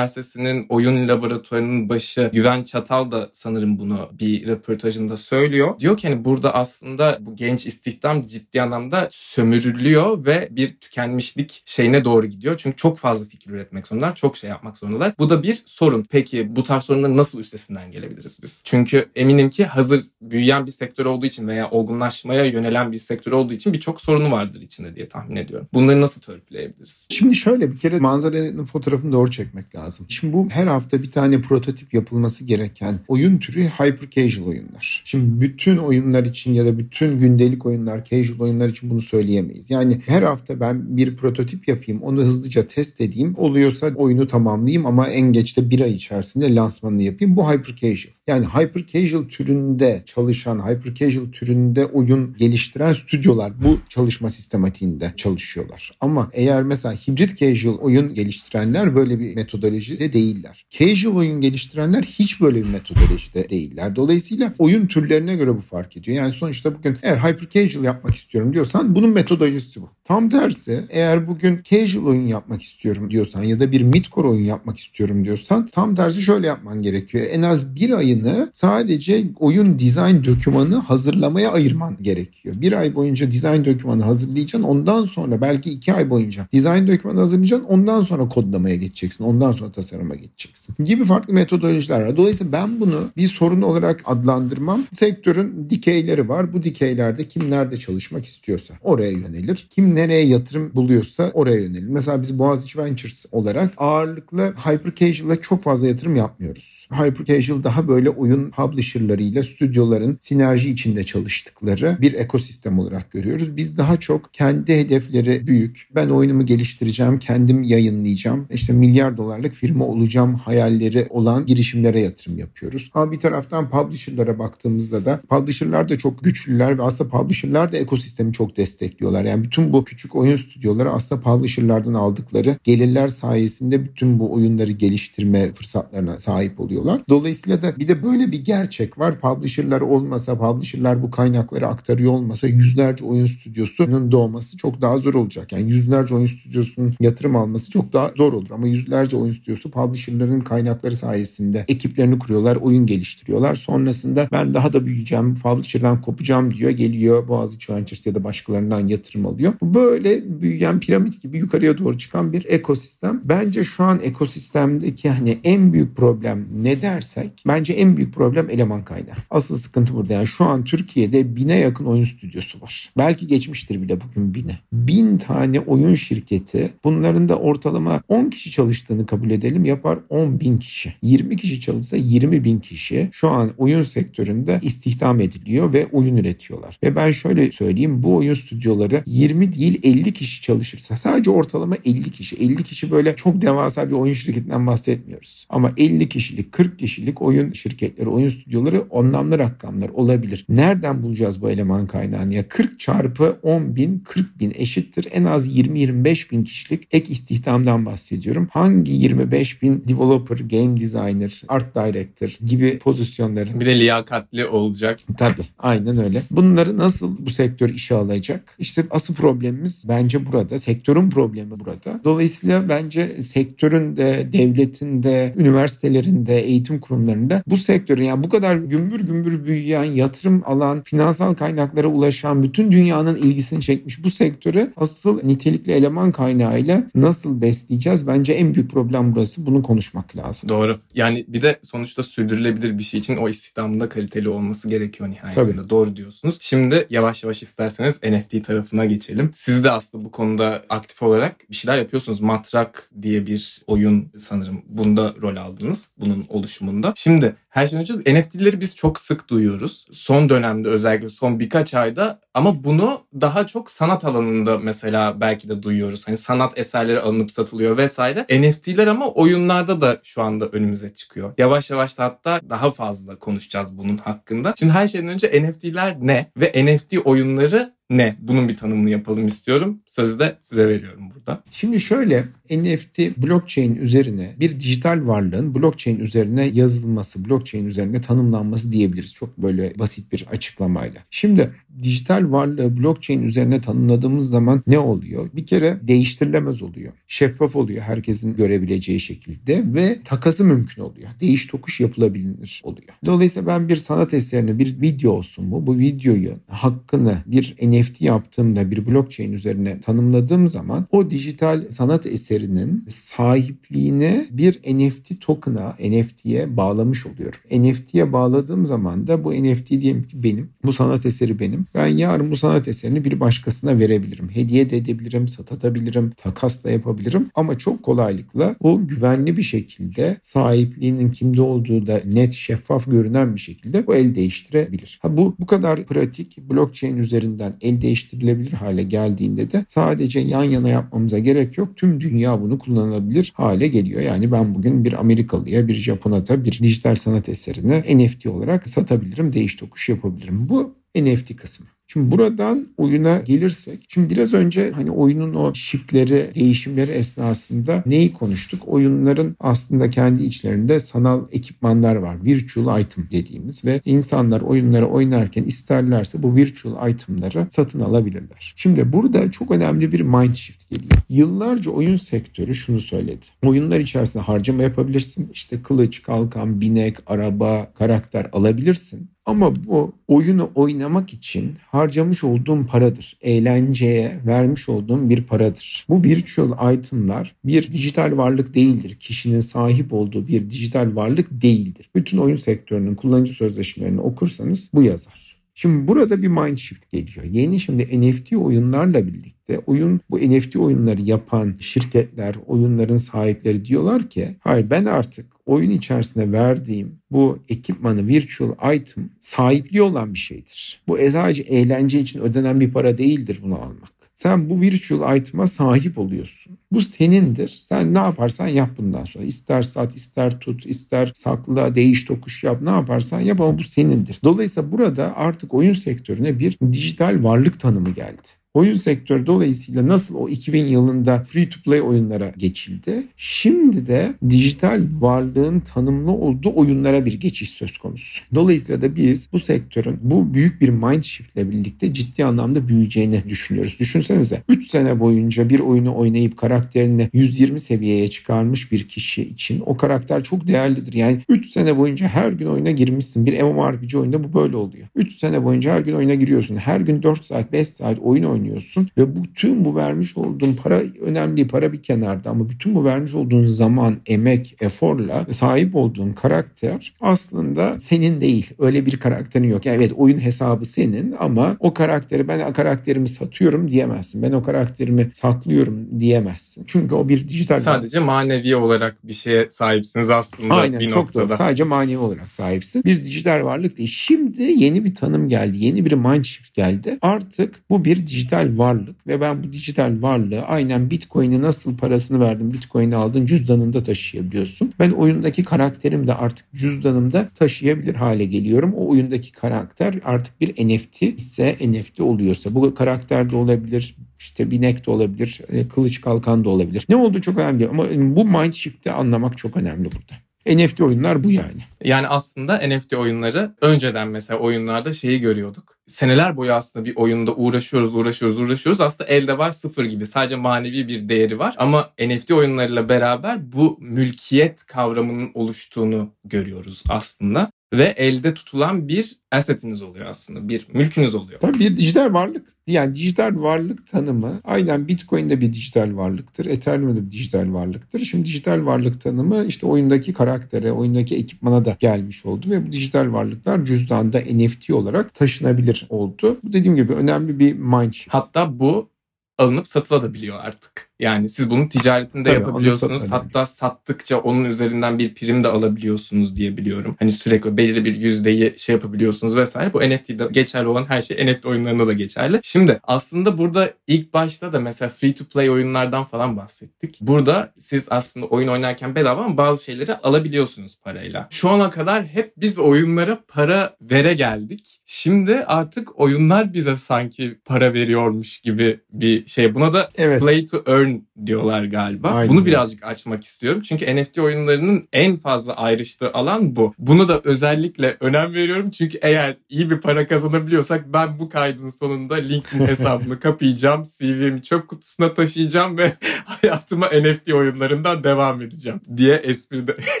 Üniversitesi'nin oyun laboratuvarının başı Güven Çatal da sanırım bunu bir röportajında söylüyor. Diyor ki hani burada aslında bu genç istihdam ciddi anlamda sömürülüyor ve bir tükenmişlik şeyine doğru gidiyor. Çünkü çok fazla fikir üretmek zorundalar, çok şey yapmak zorundalar. Bu da bir sorun. Peki bu tarz sorunları nasıl üstesinden gelebiliriz biz? Çünkü eminim ki hazır büyüyen bir sektör olduğu için veya olgunlaşmaya yönelen bir sektör olduğu için birçok sorunu vardır içinde diye tahmin ediyorum. Bunları nasıl törpüleyebiliriz? Şimdi şöyle bir kere manzaranın fotoğrafını doğru çekmek lazım. Şimdi bu her hafta bir tane prototip yapılması gereken oyun türü hyper casual oyunlar. Şimdi bütün oyunlar için ya da bütün gündelik oyunlar, casual oyunlar için bunu söyleyemeyiz. Yani her hafta ben bir prototip yapayım, onu hızlıca test edeyim. Oluyorsa oyunu tamamlayayım ama en geç de bir ay içerisinde lansmanını yapayım. Bu hyper casual. Yani hyper casual türünde çalışan, hyper casual türünde oyun geliştiren stüdyolar bu çalışma sistematiğinde çalışıyorlar. Ama eğer mesela hibrit casual oyun geliştirenler böyle bir metodolojide değiller. Casual oyun geliştirenler hiç böyle bir metodolojide değiller. Dolayısıyla oyun türlerine göre bu fark ediyor. Yani sonuçta bugün eğer hyper casual yapmak istiyorum diyorsan bunun metodolojisi bu. Tam tersi eğer bugün casual oyun yapmak istiyorum diyorsan ya da bir midcore oyun yapmak istiyorum diyorsan tam tersi şöyle yapman gerekiyor. En az bir ayını sadece oyun design dokümanı hazırlamaya ayırman gerekiyor. Bir ay boyunca design dokümanı hazırlayacaksın. Ondan sonra belki iki ay boyunca design dokümanı hazırlayacaksın. Ondan sonra kodlamaya geçeceksin. Ondan sonra tasarıma geçeceksin. Gibi farklı metodolojiler var. Dolayısıyla ben bunu bir sorun olarak adlandırmam. Sektörün dikeyleri var. Bu dikeylerde kim nerede çalışmak istiyorsa oraya yönelir. Kim nereye yatırım buluyorsa oraya yönelir. Mesela biz Boğaziçi Ventures olarak ağırlıklı hyper çok fazla yatırım yapmıyoruz. Hyper casual daha böyle oyun publisher'larıyla stüdyoların sinerji içinde çalıştıkları bir ekosistem olarak görüyoruz. Biz daha çok kendi hedefleri büyük. Ben oyunumu geliştireceğim, kendim yayınlayacağım. İşte milyar dolarlık firma olacağım hayalleri olan girişimlere yatırım yapıyoruz. Ama bir taraftan publisher'lara baktığımızda da publisher'lar da çok güçlüler ve aslında publisher'lar da ekosistemi çok destekliyorlar. Yani bütün bu küçük oyun stüdyoları aslında publisher'lardan aldıkları gelirler sayesinde bütün bu oyunları geliştirme fırsatlarına sahip oluyorlar. Dolayısıyla da bir de böyle bir gerçek var. Publisher'lar olmasa, publisher'lar bu kaynakları aktarıyor olmasa yüzlerce oyun stüdyosunun doğması çok daha zor olacak. Yani yüzlerce oyun stüdyosunun yatırım alması çok daha zor olur. Ama yüzlerce oyun stüdyosu publisher'ların kaynakları sayesinde ekiplerini kuruyorlar, oyun geliştiriyorlar. Sonrasında ben daha da büyüyeceğim, publisher'dan kopacağım diyor. Geliyor Boğaziçi Ventures ya da başkalarından yatırım alıyor. Böyle büyüyen piramit gibi yukarıya doğru çıkan bir ekosistem. Bence şu an ekosistemdeki hani en büyük problem ne dersek bence en büyük problem eleman kaynağı. Asıl sıkıntı burada. Yani şu an Türkiye'de bine yakın oyun stüdyosu var. Belki geçmiştir bile bugün bine. Bin tane oyun şirketi bunların da ortalama 10 kişi çalıştığını kabul edelim yapar 10 bin kişi. 20 kişi çalışsa 20 bin kişi şu an oyun sektöründe istihdam ediliyor ve oyun üretiyorlar. Ve ben şöyle söyleyeyim bu oyun stüdyoları 20 değil 50 kişi çalışırsa sadece ortalama 50 kişi. 50 kişi böyle çok devasa bir oyun şirketinden bahsetmiyoruz. Ama 50 kişilik 40 kişilik oyun şirketleri, oyun stüdyoları anlamlı rakamlar olabilir. Nereden bulacağız bu eleman kaynağını? Ya 40 çarpı 10 bin 40 bin eşittir. En az 20-25 bin kişilik ek istihdamdan bahsediyorum. Hangi 25 bin developer, game designer, art director gibi pozisyonların Bir de liyakatli olacak. Tabii aynen öyle. Bunları nasıl bu sektör işe alacak? İşte asıl problemimiz bence burada. Sektörün problemi burada. Dolayısıyla bence sektörün de, devletin de, üniversitelerin de, eğitim kurumlarında bu sektörün yani bu kadar gümbür gümbür büyüyen, yatırım alan, finansal kaynaklara ulaşan, bütün dünyanın ilgisini çekmiş bu sektörü asıl nitelikli eleman kaynağıyla nasıl besleyeceğiz? Bence en büyük problem burası. Bunu konuşmak lazım. Doğru. Yani bir de sonuçta sürdürülebilir bir şey için o istihdamın da kaliteli olması gerekiyor nihayetinde. Tabii. Doğru diyorsunuz. Şimdi yavaş yavaş isterseniz NFT tarafına geçelim. Siz de aslında bu konuda aktif olarak bir şeyler yapıyorsunuz. Matrak diye bir oyun sanırım bunda rol aldınız. Bunun oluşumunda. Şimdi her şeyden önce NFT'leri biz çok sık duyuyoruz. Son dönemde özellikle son birkaç ayda ama bunu daha çok sanat alanında mesela belki de duyuyoruz. Hani sanat eserleri alınıp satılıyor vesaire. NFT'ler ama oyunlarda da şu anda önümüze çıkıyor. Yavaş yavaş da hatta daha fazla konuşacağız bunun hakkında. Şimdi her şeyden önce NFT'ler ne ve NFT oyunları ne? Bunun bir tanımını yapalım istiyorum. Sözü de size veriyorum burada. Şimdi şöyle NFT blockchain üzerine bir dijital varlığın blockchain üzerine yazılması, blockchain üzerine tanımlanması diyebiliriz. Çok böyle basit bir açıklamayla. Şimdi dijital varlığı blockchain üzerine tanımladığımız zaman ne oluyor? Bir kere değiştirilemez oluyor. Şeffaf oluyor herkesin görebileceği şekilde ve takası mümkün oluyor. Değiş tokuş yapılabilir oluyor. Dolayısıyla ben bir sanat eserini bir video olsun bu. Bu videoyu hakkını bir NFT yaptığımda bir blockchain üzerine tanımladığım zaman o dijital sanat eserinin sahipliğini bir NFT token'a, NFT'ye bağlamış oluyorum. NFT'ye bağladığım zaman da bu NFT diyelim ki benim, bu sanat eseri benim. Ben yarın bu sanat eserini bir başkasına verebilirim. Hediye de edebilirim, satabilirim, takas da yapabilirim. Ama çok kolaylıkla o güvenli bir şekilde sahipliğinin kimde olduğu da net, şeffaf görünen bir şekilde bu el değiştirebilir. Ha bu bu kadar pratik blockchain üzerinden el değiştirilebilir hale geldiğinde de sadece yan yana yapmamıza gerek yok. Tüm dünya bunu kullanılabilir hale geliyor. Yani ben bugün bir Amerikalıya, bir Japon'a da bir dijital sanat eserini NFT olarak satabilirim, değiş tokuş yapabilirim. Bu NFT kısmı. Şimdi buradan oyuna gelirsek, şimdi biraz önce hani oyunun o shiftleri, değişimleri esnasında neyi konuştuk? Oyunların aslında kendi içlerinde sanal ekipmanlar var. Virtual item dediğimiz ve insanlar oyunları oynarken isterlerse bu virtual itemları satın alabilirler. Şimdi burada çok önemli bir mind shift geliyor. Yıllarca oyun sektörü şunu söyledi. Oyunlar içerisinde harcama yapabilirsin. İşte kılıç, kalkan, binek, araba, karakter alabilirsin. Ama bu oyunu oynamak için harcamış olduğum paradır. Eğlenceye vermiş olduğum bir paradır. Bu virtual itemlar bir dijital varlık değildir. Kişinin sahip olduğu bir dijital varlık değildir. Bütün oyun sektörünün kullanıcı sözleşmelerini okursanız bu yazar. Şimdi burada bir mind shift geliyor. Yeni şimdi NFT oyunlarla birlikte oyun bu NFT oyunları yapan şirketler, oyunların sahipleri diyorlar ki hayır ben artık oyun içerisinde verdiğim bu ekipmanı virtual item sahipliği olan bir şeydir. Bu sadece eğlence için ödenen bir para değildir bunu almak. Sen bu virtual item'a sahip oluyorsun. Bu senindir. Sen ne yaparsan yap bundan sonra. İster sat, ister tut, ister sakla, değiş tokuş yap. Ne yaparsan yap ama bu senindir. Dolayısıyla burada artık oyun sektörüne bir dijital varlık tanımı geldi. Oyun sektörü dolayısıyla nasıl o 2000 yılında free to play oyunlara geçildi. Şimdi de dijital varlığın tanımlı olduğu oyunlara bir geçiş söz konusu. Dolayısıyla da biz bu sektörün bu büyük bir mind shift ile birlikte ciddi anlamda büyüyeceğini düşünüyoruz. Düşünsenize 3 sene boyunca bir oyunu oynayıp karakterini 120 seviyeye çıkarmış bir kişi için o karakter çok değerlidir. Yani 3 sene boyunca her gün oyuna girmişsin. Bir MMORPG oyunda bu böyle oluyor. 3 sene boyunca her gün oyuna giriyorsun. Her gün 4 saat 5 saat oyun oynuyorsun oynuyorsun ve bütün bu vermiş olduğun para önemli para bir kenarda ama bütün bu vermiş olduğun zaman, emek, eforla sahip olduğun karakter aslında senin değil. Öyle bir karakterin yok. Yani evet oyun hesabı senin ama o karakteri ben karakterimi satıyorum diyemezsin. Ben o karakterimi saklıyorum diyemezsin. Çünkü o bir dijital sadece manevi olarak bir şeye sahipsiniz aslında Aynen, bir çok noktada. Doğru. Sadece manevi olarak sahipsin. Bir dijital varlık değil. Şimdi yeni bir tanım geldi. Yeni bir mind shift geldi. Artık bu bir dijital dijital varlık ve ben bu dijital varlığı aynen Bitcoin'e nasıl parasını verdim Bitcoin'i aldın cüzdanında taşıyabiliyorsun. Ben oyundaki karakterim de artık cüzdanımda taşıyabilir hale geliyorum. O oyundaki karakter artık bir NFT ise NFT oluyorsa bu karakter de olabilir işte binek de olabilir, e, kılıç kalkan da olabilir. Ne oldu çok önemli ama bu mind shift'i anlamak çok önemli burada. NFT oyunlar bu yani. Yani aslında NFT oyunları önceden mesela oyunlarda şeyi görüyorduk. Seneler boyu aslında bir oyunda uğraşıyoruz, uğraşıyoruz, uğraşıyoruz. Aslında elde var sıfır gibi. Sadece manevi bir değeri var. Ama NFT oyunlarıyla beraber bu mülkiyet kavramının oluştuğunu görüyoruz aslında ve elde tutulan bir assetiniz oluyor aslında. Bir mülkünüz oluyor. Tabii bir dijital varlık. Yani dijital varlık tanımı aynen Bitcoin de bir dijital varlıktır. Ethereum da bir dijital varlıktır. Şimdi dijital varlık tanımı işte oyundaki karaktere, oyundaki ekipmana da gelmiş oldu ve bu dijital varlıklar cüzdanda NFT olarak taşınabilir oldu. Bu dediğim gibi önemli bir mind. Hatta bu alınıp satılabiliyor artık. Yani siz bunun ticaretinde Tabii, yapabiliyorsunuz. onu Hatta sattıkça onun üzerinden bir prim de alabiliyorsunuz diye biliyorum. Hani sürekli belirli bir yüzdeyi şey yapabiliyorsunuz vesaire. Bu NFT'de geçerli olan her şey NFT oyunlarında da geçerli. Şimdi aslında burada ilk başta da mesela free to play oyunlardan falan bahsettik. Burada siz aslında oyun oynarken bedava ama bazı şeyleri alabiliyorsunuz parayla. Şu ana kadar hep biz oyunlara para vere geldik. Şimdi artık oyunlar bize sanki para veriyormuş gibi bir şey. Buna da Evet. play to earn doing diyorlar galiba. Aynen Bunu birazcık açmak istiyorum. Çünkü NFT oyunlarının en fazla ayrıştığı alan bu. Bunu da özellikle önem veriyorum. Çünkü eğer iyi bir para kazanabiliyorsak ben bu kaydın sonunda LinkedIn hesabını kapayacağım. CV'mi çöp kutusuna taşıyacağım ve hayatıma NFT oyunlarından devam edeceğim diye espri de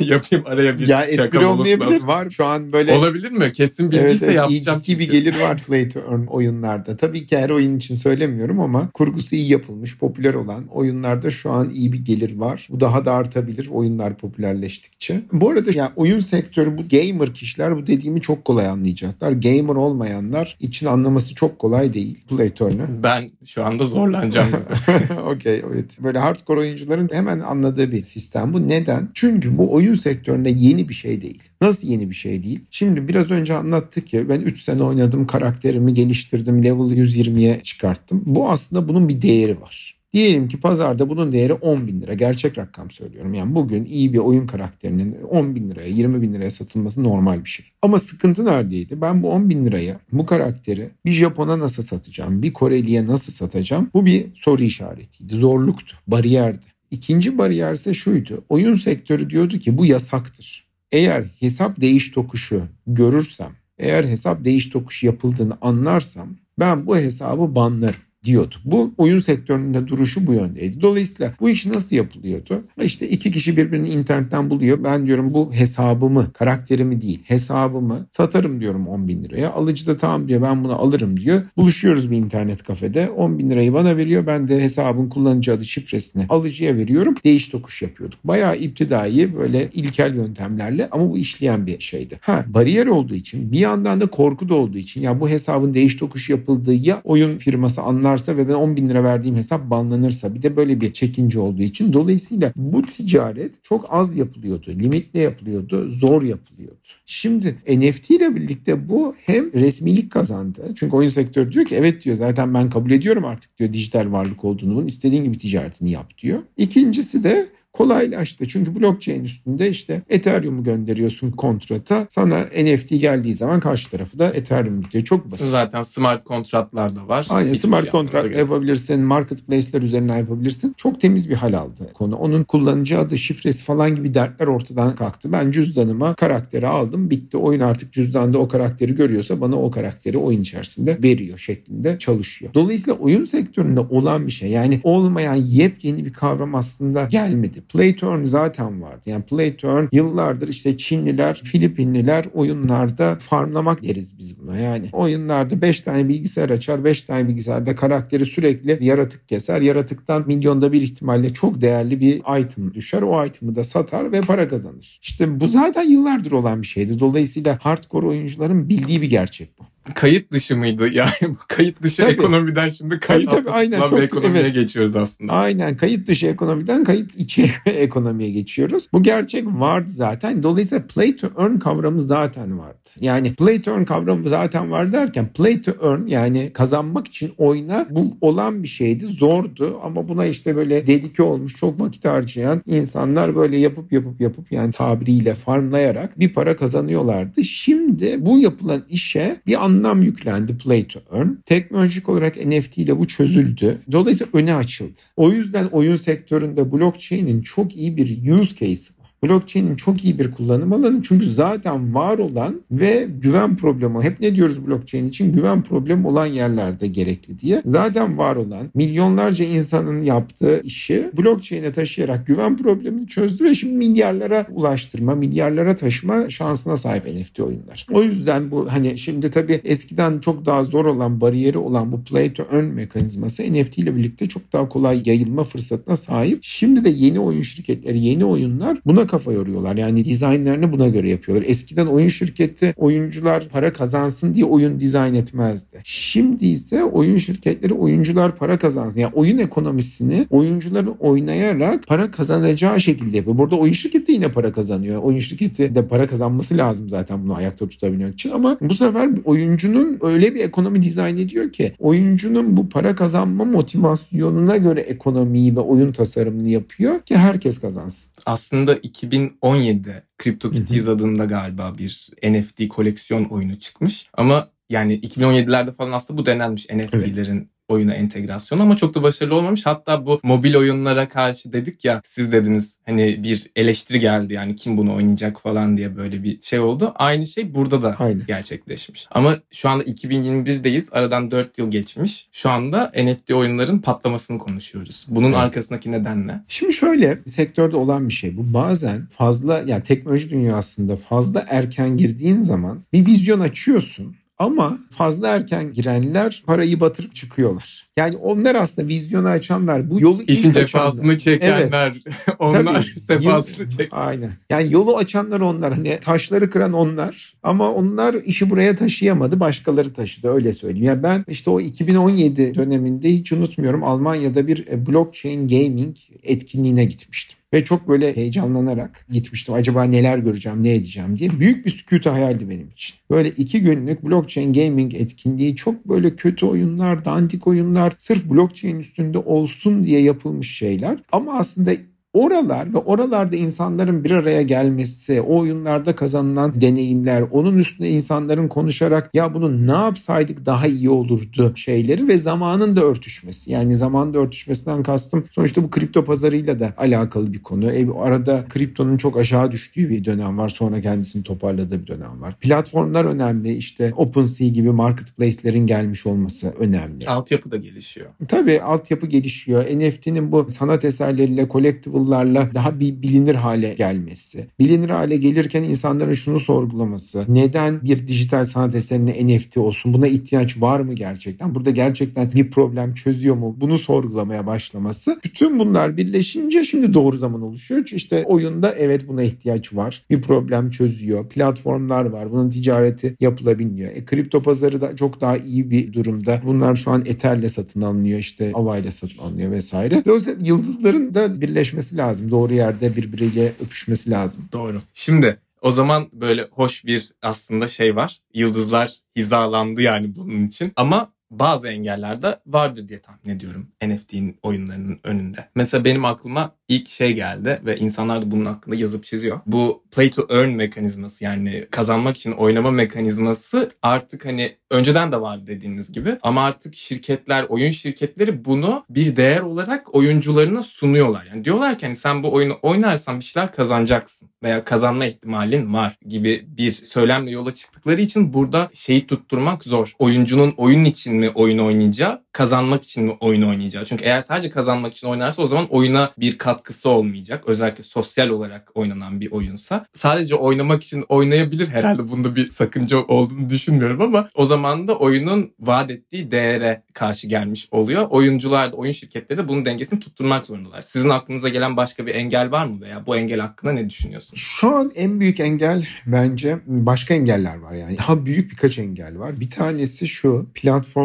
yapayım araya bir ya espri olmayabilir. Var şu an böyle Olabilir mi? Kesin Evet, bildiyse evet, iyi yapacağım. ciddi bir gelir var play to earn oyunlarda. Tabii ki her oyun için söylemiyorum ama kurgusu iyi yapılmış, popüler olan oyunlarda şu an iyi bir gelir var. Bu daha da artabilir oyunlar popülerleştikçe. Bu arada ya oyun sektörü bu gamer kişiler bu dediğimi çok kolay anlayacaklar. Gamer olmayanlar için anlaması çok kolay değil play earn'ü. Ben şu anda zorlanacağım. Okey evet. Böyle hardcore oyuncuların hemen anladığı bir sistem bu. Neden? Çünkü bu oyun sektöründe yeni bir şey değil. Nasıl yeni bir şey değil? Şimdi biraz önce anlattık ya ben 3 sene oynadım karakterimi geliştirdim level 120'ye çıkarttım. Bu aslında bunun bir değeri var. Diyelim ki pazarda bunun değeri 10 bin lira. Gerçek rakam söylüyorum. Yani bugün iyi bir oyun karakterinin 10 bin liraya 20 bin liraya satılması normal bir şey. Ama sıkıntı neredeydi? Ben bu 10 bin liraya bu karakteri bir Japon'a nasıl satacağım? Bir Koreli'ye nasıl satacağım? Bu bir soru işaretiydi. Zorluktu. Bariyerdi. İkinci bariyer ise şuydu. Oyun sektörü diyordu ki bu yasaktır. Eğer hesap değiş tokuşu görürsem, eğer hesap değiş tokuşu yapıldığını anlarsam ben bu hesabı banlarım diyordu. Bu oyun sektöründe duruşu bu yöndeydi. Dolayısıyla bu iş nasıl yapılıyordu? İşte iki kişi birbirini internetten buluyor. Ben diyorum bu hesabımı, karakterimi değil hesabımı satarım diyorum 10 bin liraya. Alıcı da tamam diyor ben bunu alırım diyor. Buluşuyoruz bir internet kafede. 10 bin lirayı bana veriyor. Ben de hesabın kullanıcı adı şifresini alıcıya veriyorum. Değiş tokuş yapıyorduk. Bayağı iptidai böyle ilkel yöntemlerle ama bu işleyen bir şeydi. Ha bariyer olduğu için bir yandan da korku da olduğu için ya bu hesabın değiş tokuş yapıldığı ya oyun firması anlarsa ve ben 10 bin lira verdiğim hesap banlanırsa bir de böyle bir çekince olduğu için dolayısıyla bu ticaret çok az yapılıyordu. Limitle yapılıyordu. Zor yapılıyordu. Şimdi NFT ile birlikte bu hem resmilik kazandı. Çünkü oyun sektörü diyor ki evet diyor zaten ben kabul ediyorum artık diyor dijital varlık olduğunu bunun istediğin gibi ticaretini yap diyor. İkincisi de kolaylaştı. Çünkü blockchain üstünde işte Ethereum'u gönderiyorsun kontrata. Sana NFT geldiği zaman karşı tarafı da Ethereum diyor. Çok basit. Zaten smart kontratlar da var. Aynen Hiçbir smart şey kontrat yapabilirsin, marketplace'ler üzerinden yapabilirsin. Çok temiz bir hal aldı konu. Onun kullanıcı adı, şifresi falan gibi dertler ortadan kalktı. Ben cüzdanıma karakteri aldım, bitti. Oyun artık cüzdanda o karakteri görüyorsa bana o karakteri oyun içerisinde veriyor şeklinde çalışıyor. Dolayısıyla oyun sektöründe olan bir şey. Yani olmayan yepyeni bir kavram aslında gelmedi. Play to earn zaten vardı. Yani play to earn yıllardır işte Çinliler, Filipinliler oyunlarda farmlamak deriz biz buna. Yani oyunlarda 5 tane bilgisayar açar, 5 tane bilgisayarda karakteri sürekli yaratık keser. Yaratıktan milyonda bir ihtimalle çok değerli bir item düşer. O item'ı da satar ve para kazanır. İşte bu zaten yıllardır olan bir şeydi. Dolayısıyla hardcore oyuncuların bildiği bir gerçek bu. Kayıt dışı mıydı? Yani kayıt dışı Tabii. ekonomiden şimdi kayıt Tabii, tabii, aynen. Çok- ekonomiye evet. geçiyoruz aslında. Aynen kayıt dışı ekonomiden kayıt içi ekonomiye geçiyoruz. Bu gerçek vardı zaten. Dolayısıyla play to earn kavramı zaten vardı. Yani play to earn kavramı zaten var derken play to earn yani kazanmak için oyna bu olan bir şeydi. Zordu ama buna işte böyle dedike olmuş çok vakit harcayan insanlar böyle yapıp yapıp yapıp yani tabiriyle farmlayarak bir para kazanıyorlardı. Şimdi bu yapılan işe bir anlam yüklendi play to earn. Teknolojik olarak NFT ile bu çözüldü. Dolayısıyla öne açıldı. O yüzden oyun sektöründe blockchain'in çok iyi bir use case. Blockchain'in çok iyi bir kullanım alanı çünkü zaten var olan ve güven problemi hep ne diyoruz blockchain için güven problemi olan yerlerde gerekli diye zaten var olan milyonlarca insanın yaptığı işi blockchain'e taşıyarak güven problemini çözdü ve şimdi milyarlara ulaştırma milyarlara taşıma şansına sahip NFT oyunlar. O yüzden bu hani şimdi tabii eskiden çok daha zor olan bariyeri olan bu play to earn mekanizması NFT ile birlikte çok daha kolay yayılma fırsatına sahip. Şimdi de yeni oyun şirketleri yeni oyunlar buna kafa yoruyorlar. Yani dizaynlarını buna göre yapıyorlar. Eskiden oyun şirketi oyuncular para kazansın diye oyun dizayn etmezdi. Şimdi ise oyun şirketleri oyuncular para kazansın. Yani oyun ekonomisini oyuncuların oynayarak para kazanacağı şekilde yapıyor. Burada oyun şirketi yine para kazanıyor. Oyun şirketi de para kazanması lazım zaten bunu ayakta tutabilmek için ama bu sefer oyuncunun öyle bir ekonomi dizayn ediyor ki oyuncunun bu para kazanma motivasyonuna göre ekonomiyi ve oyun tasarımını yapıyor ki herkes kazansın. Aslında 2017'de CryptoKitties adında galiba bir NFT koleksiyon oyunu çıkmış. Ama yani 2017'lerde falan aslında bu denenmiş NFT'lerin evet oyuna entegrasyon ama çok da başarılı olmamış. Hatta bu mobil oyunlara karşı dedik ya siz dediniz hani bir eleştiri geldi yani kim bunu oynayacak falan diye böyle bir şey oldu. Aynı şey burada da Aynen. gerçekleşmiş. Ama şu anda 2021'deyiz. Aradan 4 yıl geçmiş. Şu anda NFT oyunların patlamasını konuşuyoruz. Bunun evet. arkasındaki neden ne? Şimdi şöyle sektörde olan bir şey. Bu bazen fazla yani teknoloji dünyasında fazla erken girdiğin zaman bir vizyon açıyorsun ama fazla erken girenler parayı batırıp çıkıyorlar. Yani onlar aslında vizyonu açanlar. Bu yolu İşin cefasını çekenler. Evet. onlar Tabii, sefasını çeken. Aynen. Yani yolu açanlar onlar. Hani taşları kıran onlar. Ama onlar işi buraya taşıyamadı. Başkaları taşıdı öyle söyleyeyim. Yani ben işte o 2017 döneminde hiç unutmuyorum Almanya'da bir e, blockchain gaming etkinliğine gitmiştim. Ve çok böyle heyecanlanarak gitmiştim. Acaba neler göreceğim, ne edeceğim diye. Büyük bir sükûtu hayaldi benim için. Böyle iki günlük blockchain gaming etkinliği çok böyle kötü oyunlar, dandik oyunlar, sırf blockchain üstünde olsun diye yapılmış şeyler. Ama aslında Oralar ve oralarda insanların bir araya gelmesi, o oyunlarda kazanılan deneyimler, onun üstüne insanların konuşarak ya bunu ne yapsaydık daha iyi olurdu şeyleri ve zamanın da örtüşmesi. Yani zamanın da örtüşmesinden kastım sonuçta bu kripto pazarıyla da alakalı bir konu. E, arada kriptonun çok aşağı düştüğü bir dönem var. Sonra kendisini toparladığı bir dönem var. Platformlar önemli. İşte OpenSea gibi marketplace'lerin gelmiş olması önemli. Altyapı da gelişiyor. Tabii altyapı gelişiyor. NFT'nin bu sanat eserleriyle collectible yollarla daha bir bilinir hale gelmesi. Bilinir hale gelirken insanların şunu sorgulaması. Neden bir dijital sanat eserine NFT olsun? Buna ihtiyaç var mı gerçekten? Burada gerçekten bir problem çözüyor mu? Bunu sorgulamaya başlaması. Bütün bunlar birleşince şimdi doğru zaman oluşuyor. İşte oyunda evet buna ihtiyaç var. Bir problem çözüyor. Platformlar var. Bunun ticareti yapılabiliyor. E, kripto pazarı da çok daha iyi bir durumda. Bunlar şu an Ether'le satın alınıyor. işte Ava'yla satın alınıyor vesaire. Dolayısıyla yıldızların da birleşmesi öpüşmesi lazım. Doğru yerde birbiriyle öpüşmesi lazım. Doğru. Şimdi o zaman böyle hoş bir aslında şey var. Yıldızlar hizalandı yani bunun için. Ama bazı engeller de vardır diye tahmin ediyorum NFT'nin oyunlarının önünde. Mesela benim aklıma ilk şey geldi ve insanlar da bunun hakkında yazıp çiziyor. Bu play to earn mekanizması yani kazanmak için oynama mekanizması artık hani önceden de vardı dediğiniz gibi ama artık şirketler, oyun şirketleri bunu bir değer olarak oyuncularına sunuyorlar. Yani diyorlar ki hani sen bu oyunu oynarsan bir şeyler kazanacaksın veya kazanma ihtimalin var gibi bir söylemle yola çıktıkları için burada şeyi tutturmak zor. Oyuncunun oyun için mi oyun oynayacağı, kazanmak için mi oyun oynayacağı? Çünkü eğer sadece kazanmak için oynarsa o zaman oyuna bir kat katkısı olmayacak. Özellikle sosyal olarak oynanan bir oyunsa. Sadece oynamak için oynayabilir herhalde bunda bir sakınca olduğunu düşünmüyorum ama o zaman da oyunun vaat ettiği değere karşı gelmiş oluyor. Oyuncular da oyun şirketleri de bunun dengesini tutturmak zorundalar. Sizin aklınıza gelen başka bir engel var mı veya bu engel hakkında ne düşünüyorsunuz? Şu an en büyük engel bence başka engeller var yani. Daha büyük birkaç engel var. Bir tanesi şu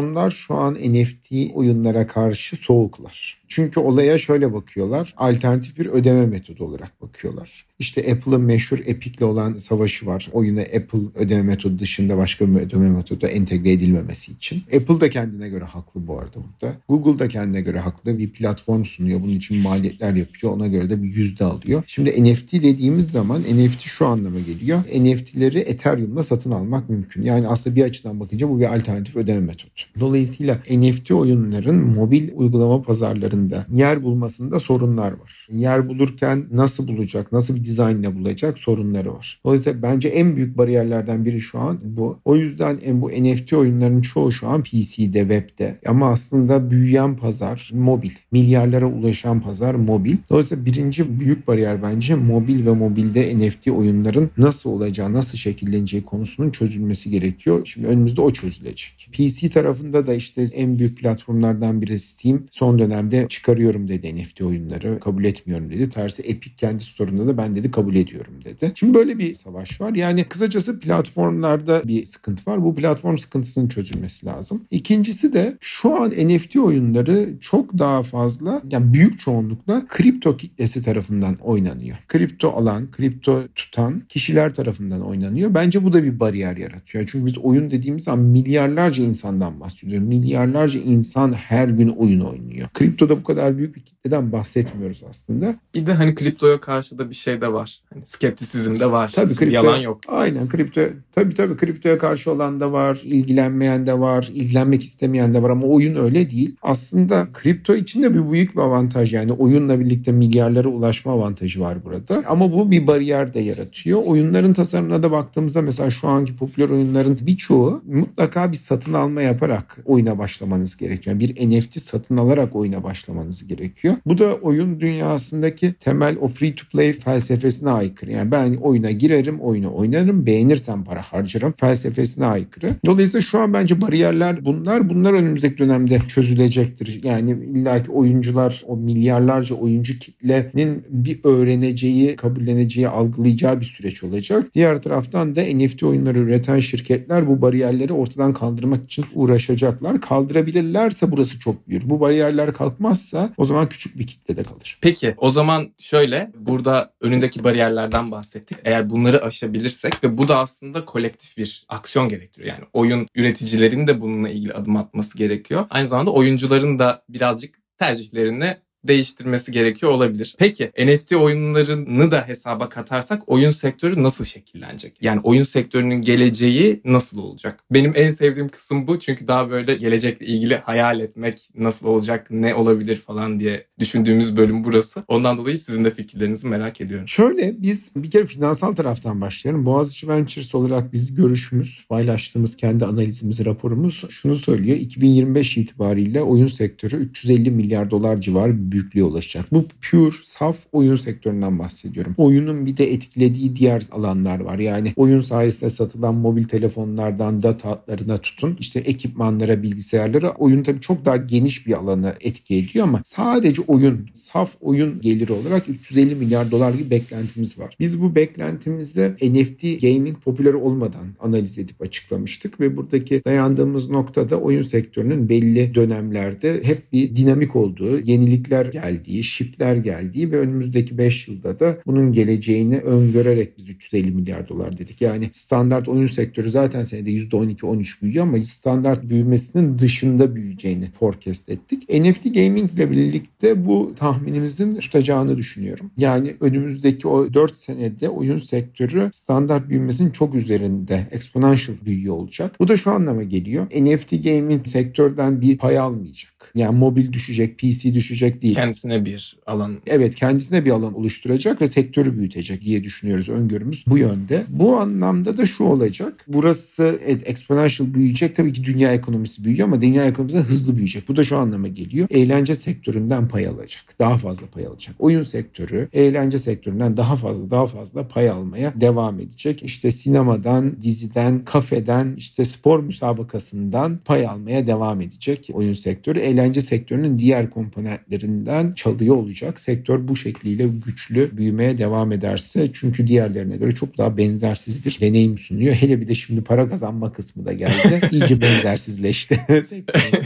platformlar şu an NFT oyunlara karşı soğuklar. Çünkü olaya şöyle bakıyorlar. Alternatif bir ödeme metodu olarak bakıyorlar. İşte Apple'ın meşhur Epic'le olan savaşı var. Oyuna Apple ödeme metodu dışında başka bir ödeme metodu entegre edilmemesi için. Apple da kendine göre haklı bu arada burada. Google da kendine göre haklı. Bir platform sunuyor. Bunun için maliyetler yapıyor. Ona göre de bir yüzde alıyor. Şimdi NFT dediğimiz zaman NFT şu anlama geliyor. NFT'leri Ethereum'la satın almak mümkün. Yani aslında bir açıdan bakınca bu bir alternatif ödeme metodu. Dolayısıyla NFT oyunların mobil uygulama pazarlarında yer bulmasında sorunlar var. Yer bulurken nasıl bulacak, nasıl bir dizaynla bulacak sorunları var. Dolayısıyla bence en büyük bariyerlerden biri şu an bu. O yüzden en bu NFT oyunların çoğu şu an PC'de, webde. Ama aslında büyüyen pazar mobil. Milyarlara ulaşan pazar mobil. Dolayısıyla birinci büyük bariyer bence mobil ve mobilde NFT oyunların nasıl olacağı, nasıl şekilleneceği konusunun çözülmesi gerekiyor. Şimdi önümüzde o çözülecek. PC tarafında da işte en büyük platformlardan biri Steam. Son dönemde içine çıkarıyorum dedi NFT oyunları. Kabul etmiyorum dedi. Tersi Epic kendi store'unda da ben dedi kabul ediyorum dedi. Şimdi böyle bir savaş var. Yani kısacası platformlarda bir sıkıntı var. Bu platform sıkıntısının çözülmesi lazım. İkincisi de şu an NFT oyunları çok daha fazla yani büyük çoğunlukla kripto kitlesi tarafından oynanıyor. Kripto alan, kripto tutan kişiler tarafından oynanıyor. Bence bu da bir bariyer yaratıyor. Çünkü biz oyun dediğimiz zaman milyarlarca insandan bahsediyoruz. Milyarlarca insan her gün oyun oynuyor. Kriptoda bu kadar büyük bir kitleden bahsetmiyoruz aslında. Bir de hani kriptoya karşı da bir şey de var. Hani skeptisizm de var. Tabii kripto, Yalan yok. Aynen kripto tabii tabii kriptoya karşı olan da var, ilgilenmeyen de var, ilgilenmek istemeyen de var ama oyun öyle değil. Aslında kripto için de bir büyük bir avantaj yani oyunla birlikte milyarlara ulaşma avantajı var burada. Ama bu bir bariyer de yaratıyor. Oyunların tasarımına da baktığımızda mesela şu anki popüler oyunların birçoğu mutlaka bir satın alma yaparak oyuna başlamanız gerekiyor. Yani bir NFT satın alarak oyuna başlamanız gerekiyor. Bu da oyun dünyasındaki temel o free to play felsefesine aykırı. Yani ben oyuna girerim, oyunu oynarım, beğenirsem para harcarım felsefesine aykırı. Dolayısıyla şu an bence bariyerler bunlar. Bunlar önümüzdeki dönemde çözülecektir. Yani illaki oyuncular o milyarlarca oyuncu kitlenin bir öğreneceği, kabulleneceği, algılayacağı bir süreç olacak. Diğer taraftan da NFT oyunları üreten şirketler bu bariyerleri ortadan kaldırmak için uğraşacaklar. Kaldırabilirlerse burası çok büyür. Bu bariyerler kalkmazsa o zaman küçük bir kitlede kalır. Peki o zaman şöyle burada önündeki bariyerlerden bahsettik. Eğer bunları aşabilirsek ve bu da aslında kolektif bir aksiyon gerektiriyor. Yani oyun üreticilerin de bununla ilgili adım atması gerekiyor. Aynı zamanda oyuncuların da birazcık tercihlerini değiştirmesi gerekiyor olabilir. Peki NFT oyunlarını da hesaba katarsak oyun sektörü nasıl şekillenecek? Yani oyun sektörünün geleceği nasıl olacak? Benim en sevdiğim kısım bu çünkü daha böyle gelecekle ilgili hayal etmek nasıl olacak, ne olabilir falan diye düşündüğümüz bölüm burası. Ondan dolayı sizin de fikirlerinizi merak ediyorum. Şöyle biz bir kere finansal taraftan başlayalım. Boğaziçi Ventures olarak biz görüşümüz, paylaştığımız kendi analizimiz, raporumuz şunu söylüyor. 2025 itibariyle oyun sektörü 350 milyar dolar civarı büyüklüğe ulaşacak. Bu pure, saf oyun sektöründen bahsediyorum. Oyunun bir de etkilediği diğer alanlar var. Yani oyun sayesinde satılan mobil telefonlardan data hatlarına tutun. işte ekipmanlara, bilgisayarlara oyun tabii çok daha geniş bir alanı etki ediyor ama sadece oyun, saf oyun geliri olarak 350 milyar dolar gibi beklentimiz var. Biz bu beklentimizde NFT gaming popüler olmadan analiz edip açıklamıştık ve buradaki dayandığımız noktada oyun sektörünün belli dönemlerde hep bir dinamik olduğu, yenilikler geldiği, shiftler geldiği ve önümüzdeki 5 yılda da bunun geleceğini öngörerek biz 350 milyar dolar dedik. Yani standart oyun sektörü zaten senede %12-13 büyüyor ama standart büyümesinin dışında büyüyeceğini forecast ettik. NFT gaming ile birlikte bu tahminimizin tutacağını düşünüyorum. Yani önümüzdeki o 4 senede oyun sektörü standart büyümesinin çok üzerinde exponential büyüyor olacak. Bu da şu anlama geliyor. NFT gaming sektörden bir pay almayacak. Yani mobil düşecek, PC düşecek değil. Kendisine bir alan. Evet kendisine bir alan oluşturacak ve sektörü büyütecek diye düşünüyoruz. Öngörümüz bu yönde. Bu anlamda da şu olacak. Burası evet, exponential büyüyecek. Tabii ki dünya ekonomisi büyüyor ama dünya ekonomisi hızlı büyüyecek. Bu da şu anlama geliyor. Eğlence sektöründen pay alacak. Daha fazla pay alacak. Oyun sektörü eğlence sektöründen daha fazla daha fazla pay almaya devam edecek. İşte sinemadan, diziden, kafeden, işte spor müsabakasından pay almaya devam edecek oyun sektörü. Eğlence sektörünün diğer komponentlerinden çalıyor olacak. Sektör bu şekliyle güçlü büyümeye devam ederse çünkü diğerlerine göre çok daha benzersiz bir deneyim sunuyor. Hele bir de şimdi para kazanma kısmı da geldi. İyice benzersizleşti.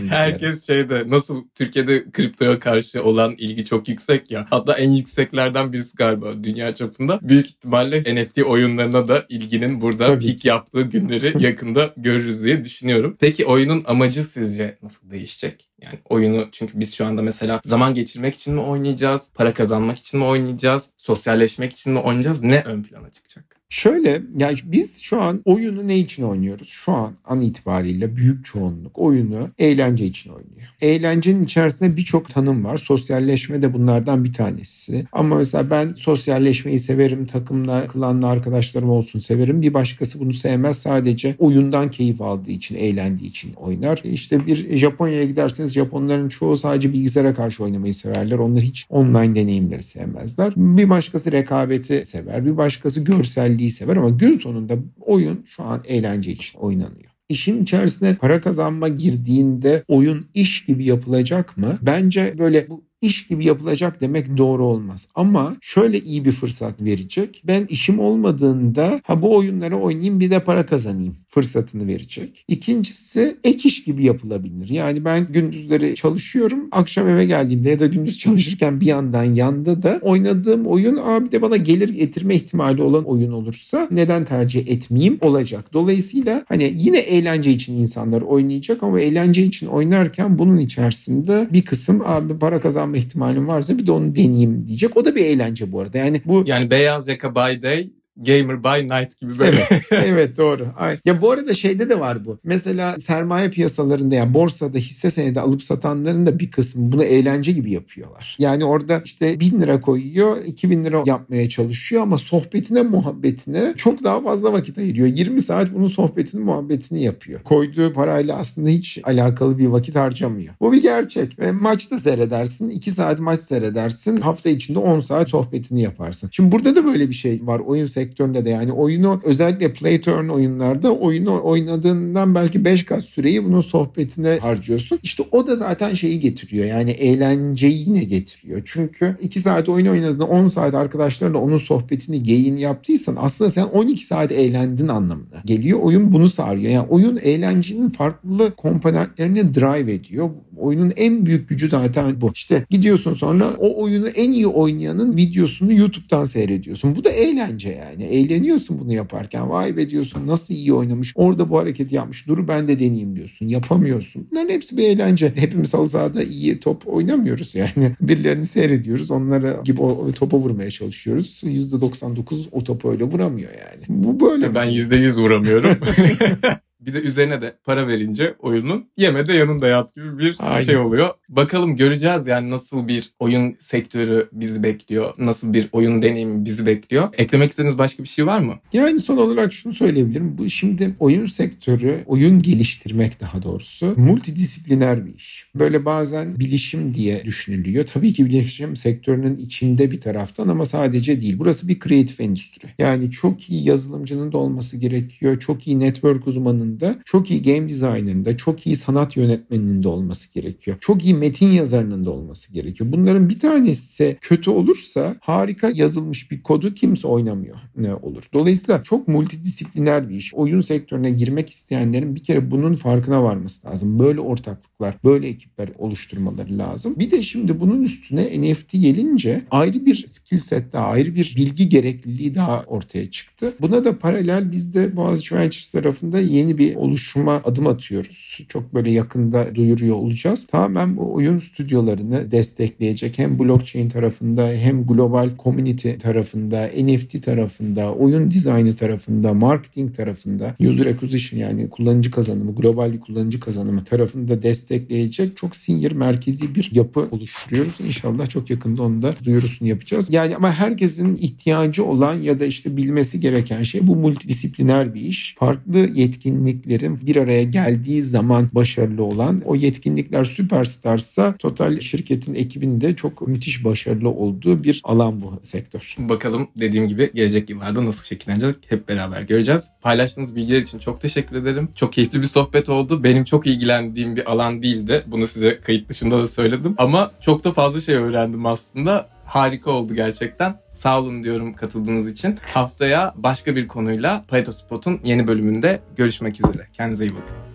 Herkes şeyde nasıl Türkiye'de kriptoya karşı olan ilgi çok yüksek ya. Hatta en yükseklerden birisi galiba dünya çapında. Büyük ihtimalle NFT oyunlarına da ilginin burada Tabii. peak yaptığı günleri yakında görürüz diye düşünüyorum. Peki oyunun amacı sizce nasıl değişecek? Yani oyunu çünkü biz şu anda mesela zaman geçirmek için mi oynayacağız? Para kazanmak için mi oynayacağız? Sosyalleşmek için mi oynayacağız? Ne ön plana çıkacak? Şöyle yani biz şu an oyunu ne için oynuyoruz? Şu an an itibariyle büyük çoğunluk oyunu eğlence için oynuyor. Eğlencenin içerisinde birçok tanım var. Sosyalleşme de bunlardan bir tanesi. Ama mesela ben sosyalleşmeyi severim. Takımla, klanla arkadaşlarım olsun severim. Bir başkası bunu sevmez. Sadece oyundan keyif aldığı için, eğlendiği için oynar. İşte bir Japonya'ya giderseniz Japonların çoğu sadece bilgisayara karşı oynamayı severler. Onlar hiç online deneyimleri sevmezler. Bir başkası rekabeti sever. Bir başkası görsel eğlendiği sever ama gün sonunda oyun şu an eğlence için oynanıyor. İşin içerisine para kazanma girdiğinde oyun iş gibi yapılacak mı? Bence böyle bu iş gibi yapılacak demek doğru olmaz. Ama şöyle iyi bir fırsat verecek. Ben işim olmadığında ha bu oyunları oynayayım bir de para kazanayım fırsatını verecek. İkincisi ek iş gibi yapılabilir. Yani ben gündüzleri çalışıyorum. Akşam eve geldiğimde ya da gündüz çalışırken bir yandan yanda da oynadığım oyun abi de bana gelir getirme ihtimali olan oyun olursa neden tercih etmeyeyim olacak. Dolayısıyla hani yine eğlence için insanlar oynayacak ama eğlence için oynarken bunun içerisinde bir kısım abi para kazanma ihtimalim varsa bir de onu deneyeyim diyecek. O da bir eğlence bu arada. Yani bu Yani beyaz yaka by day Gamer by Night gibi böyle. Evet, evet doğru. Ay. Ya bu arada şeyde de var bu. Mesela sermaye piyasalarında yani borsada hisse senedi alıp satanların da bir kısmı bunu eğlence gibi yapıyorlar. Yani orada işte bin lira koyuyor, iki bin lira yapmaya çalışıyor ama sohbetine muhabbetine çok daha fazla vakit ayırıyor. 20 saat bunun sohbetini muhabbetini yapıyor. Koyduğu parayla aslında hiç alakalı bir vakit harcamıyor. Bu bir gerçek. Ve maçta seyredersin, 2 saat maç seyredersin, hafta içinde 10 saat sohbetini yaparsın. Şimdi burada da böyle bir şey var oyun sektörü sektöründe de yani oyunu özellikle play turn oyunlarda oyunu oynadığından belki 5 kat süreyi bunun sohbetine harcıyorsun. İşte o da zaten şeyi getiriyor yani eğlenceyi yine getiriyor. Çünkü 2 saat oyun oynadığında 10 saat arkadaşlarla onun sohbetini geyin yaptıysan aslında sen 12 saat eğlendin anlamında. Geliyor oyun bunu sağlıyor. Yani oyun eğlencenin farklı komponentlerini drive ediyor. Oyunun en büyük gücü zaten bu. İşte gidiyorsun sonra o oyunu en iyi oynayanın videosunu YouTube'dan seyrediyorsun. Bu da eğlence yani. Eğleniyorsun bunu yaparken. Vay be diyorsun nasıl iyi oynamış. Orada bu hareketi yapmış. Dur ben de deneyeyim diyorsun. Yapamıyorsun. Bunların hepsi bir eğlence. Hepimiz halı sahada iyi top oynamıyoruz yani. Birilerini seyrediyoruz. Onlara gibi o topa vurmaya çalışıyoruz. %99 o topu öyle vuramıyor yani. Bu böyle. Ben %100 vuramıyorum. Bir de üzerine de para verince oyunun yeme de yanında yat gibi bir Aynen. şey oluyor. Bakalım göreceğiz yani nasıl bir oyun sektörü bizi bekliyor. Nasıl bir oyun deneyimi bizi bekliyor. Eklemek istediğiniz başka bir şey var mı? Yani son olarak şunu söyleyebilirim. Bu şimdi oyun sektörü, oyun geliştirmek daha doğrusu multidisipliner bir iş. Böyle bazen bilişim diye düşünülüyor. Tabii ki bilişim sektörünün içinde bir taraftan ama sadece değil. Burası bir kreatif endüstri. Yani çok iyi yazılımcının da olması gerekiyor. Çok iyi network uzmanının yazarında, çok iyi game designer'ında, çok iyi sanat yönetmeninin de olması gerekiyor. Çok iyi metin yazarının da olması gerekiyor. Bunların bir tanesi kötü olursa harika yazılmış bir kodu kimse oynamıyor ne olur. Dolayısıyla çok multidisipliner bir iş. Oyun sektörüne girmek isteyenlerin bir kere bunun farkına varması lazım. Böyle ortaklıklar, böyle ekipler oluşturmaları lazım. Bir de şimdi bunun üstüne NFT gelince ayrı bir skill set daha, ayrı bir bilgi gerekliliği daha ortaya çıktı. Buna da paralel bizde Boğaziçi Ventures tarafında yeni bir oluşuma adım atıyoruz. Çok böyle yakında duyuruyor olacağız. Tamamen bu oyun stüdyolarını destekleyecek hem blockchain tarafında hem global community tarafında, NFT tarafında, oyun dizaynı tarafında, marketing tarafında, user acquisition yani kullanıcı kazanımı, global kullanıcı kazanımı tarafında destekleyecek çok senior merkezi bir yapı oluşturuyoruz. İnşallah çok yakında onu da duyurusunu yapacağız. Yani ama herkesin ihtiyacı olan ya da işte bilmesi gereken şey bu multidisipliner bir iş. Farklı yetkinlik yetkinliklerin bir araya geldiği zaman başarılı olan o yetkinlikler süperstarsa Total şirketin ekibinde çok müthiş başarılı olduğu bir alan bu sektör. Bakalım dediğim gibi gelecek yıllarda nasıl şekillenecek hep beraber göreceğiz. Paylaştığınız bilgiler için çok teşekkür ederim. Çok keyifli bir sohbet oldu. Benim çok ilgilendiğim bir alan değildi. Bunu size kayıt dışında da söyledim. Ama çok da fazla şey öğrendim aslında harika oldu gerçekten. Sağ olun diyorum katıldığınız için. Haftaya başka bir konuyla Pareto Spot'un yeni bölümünde görüşmek üzere. Kendinize iyi bakın.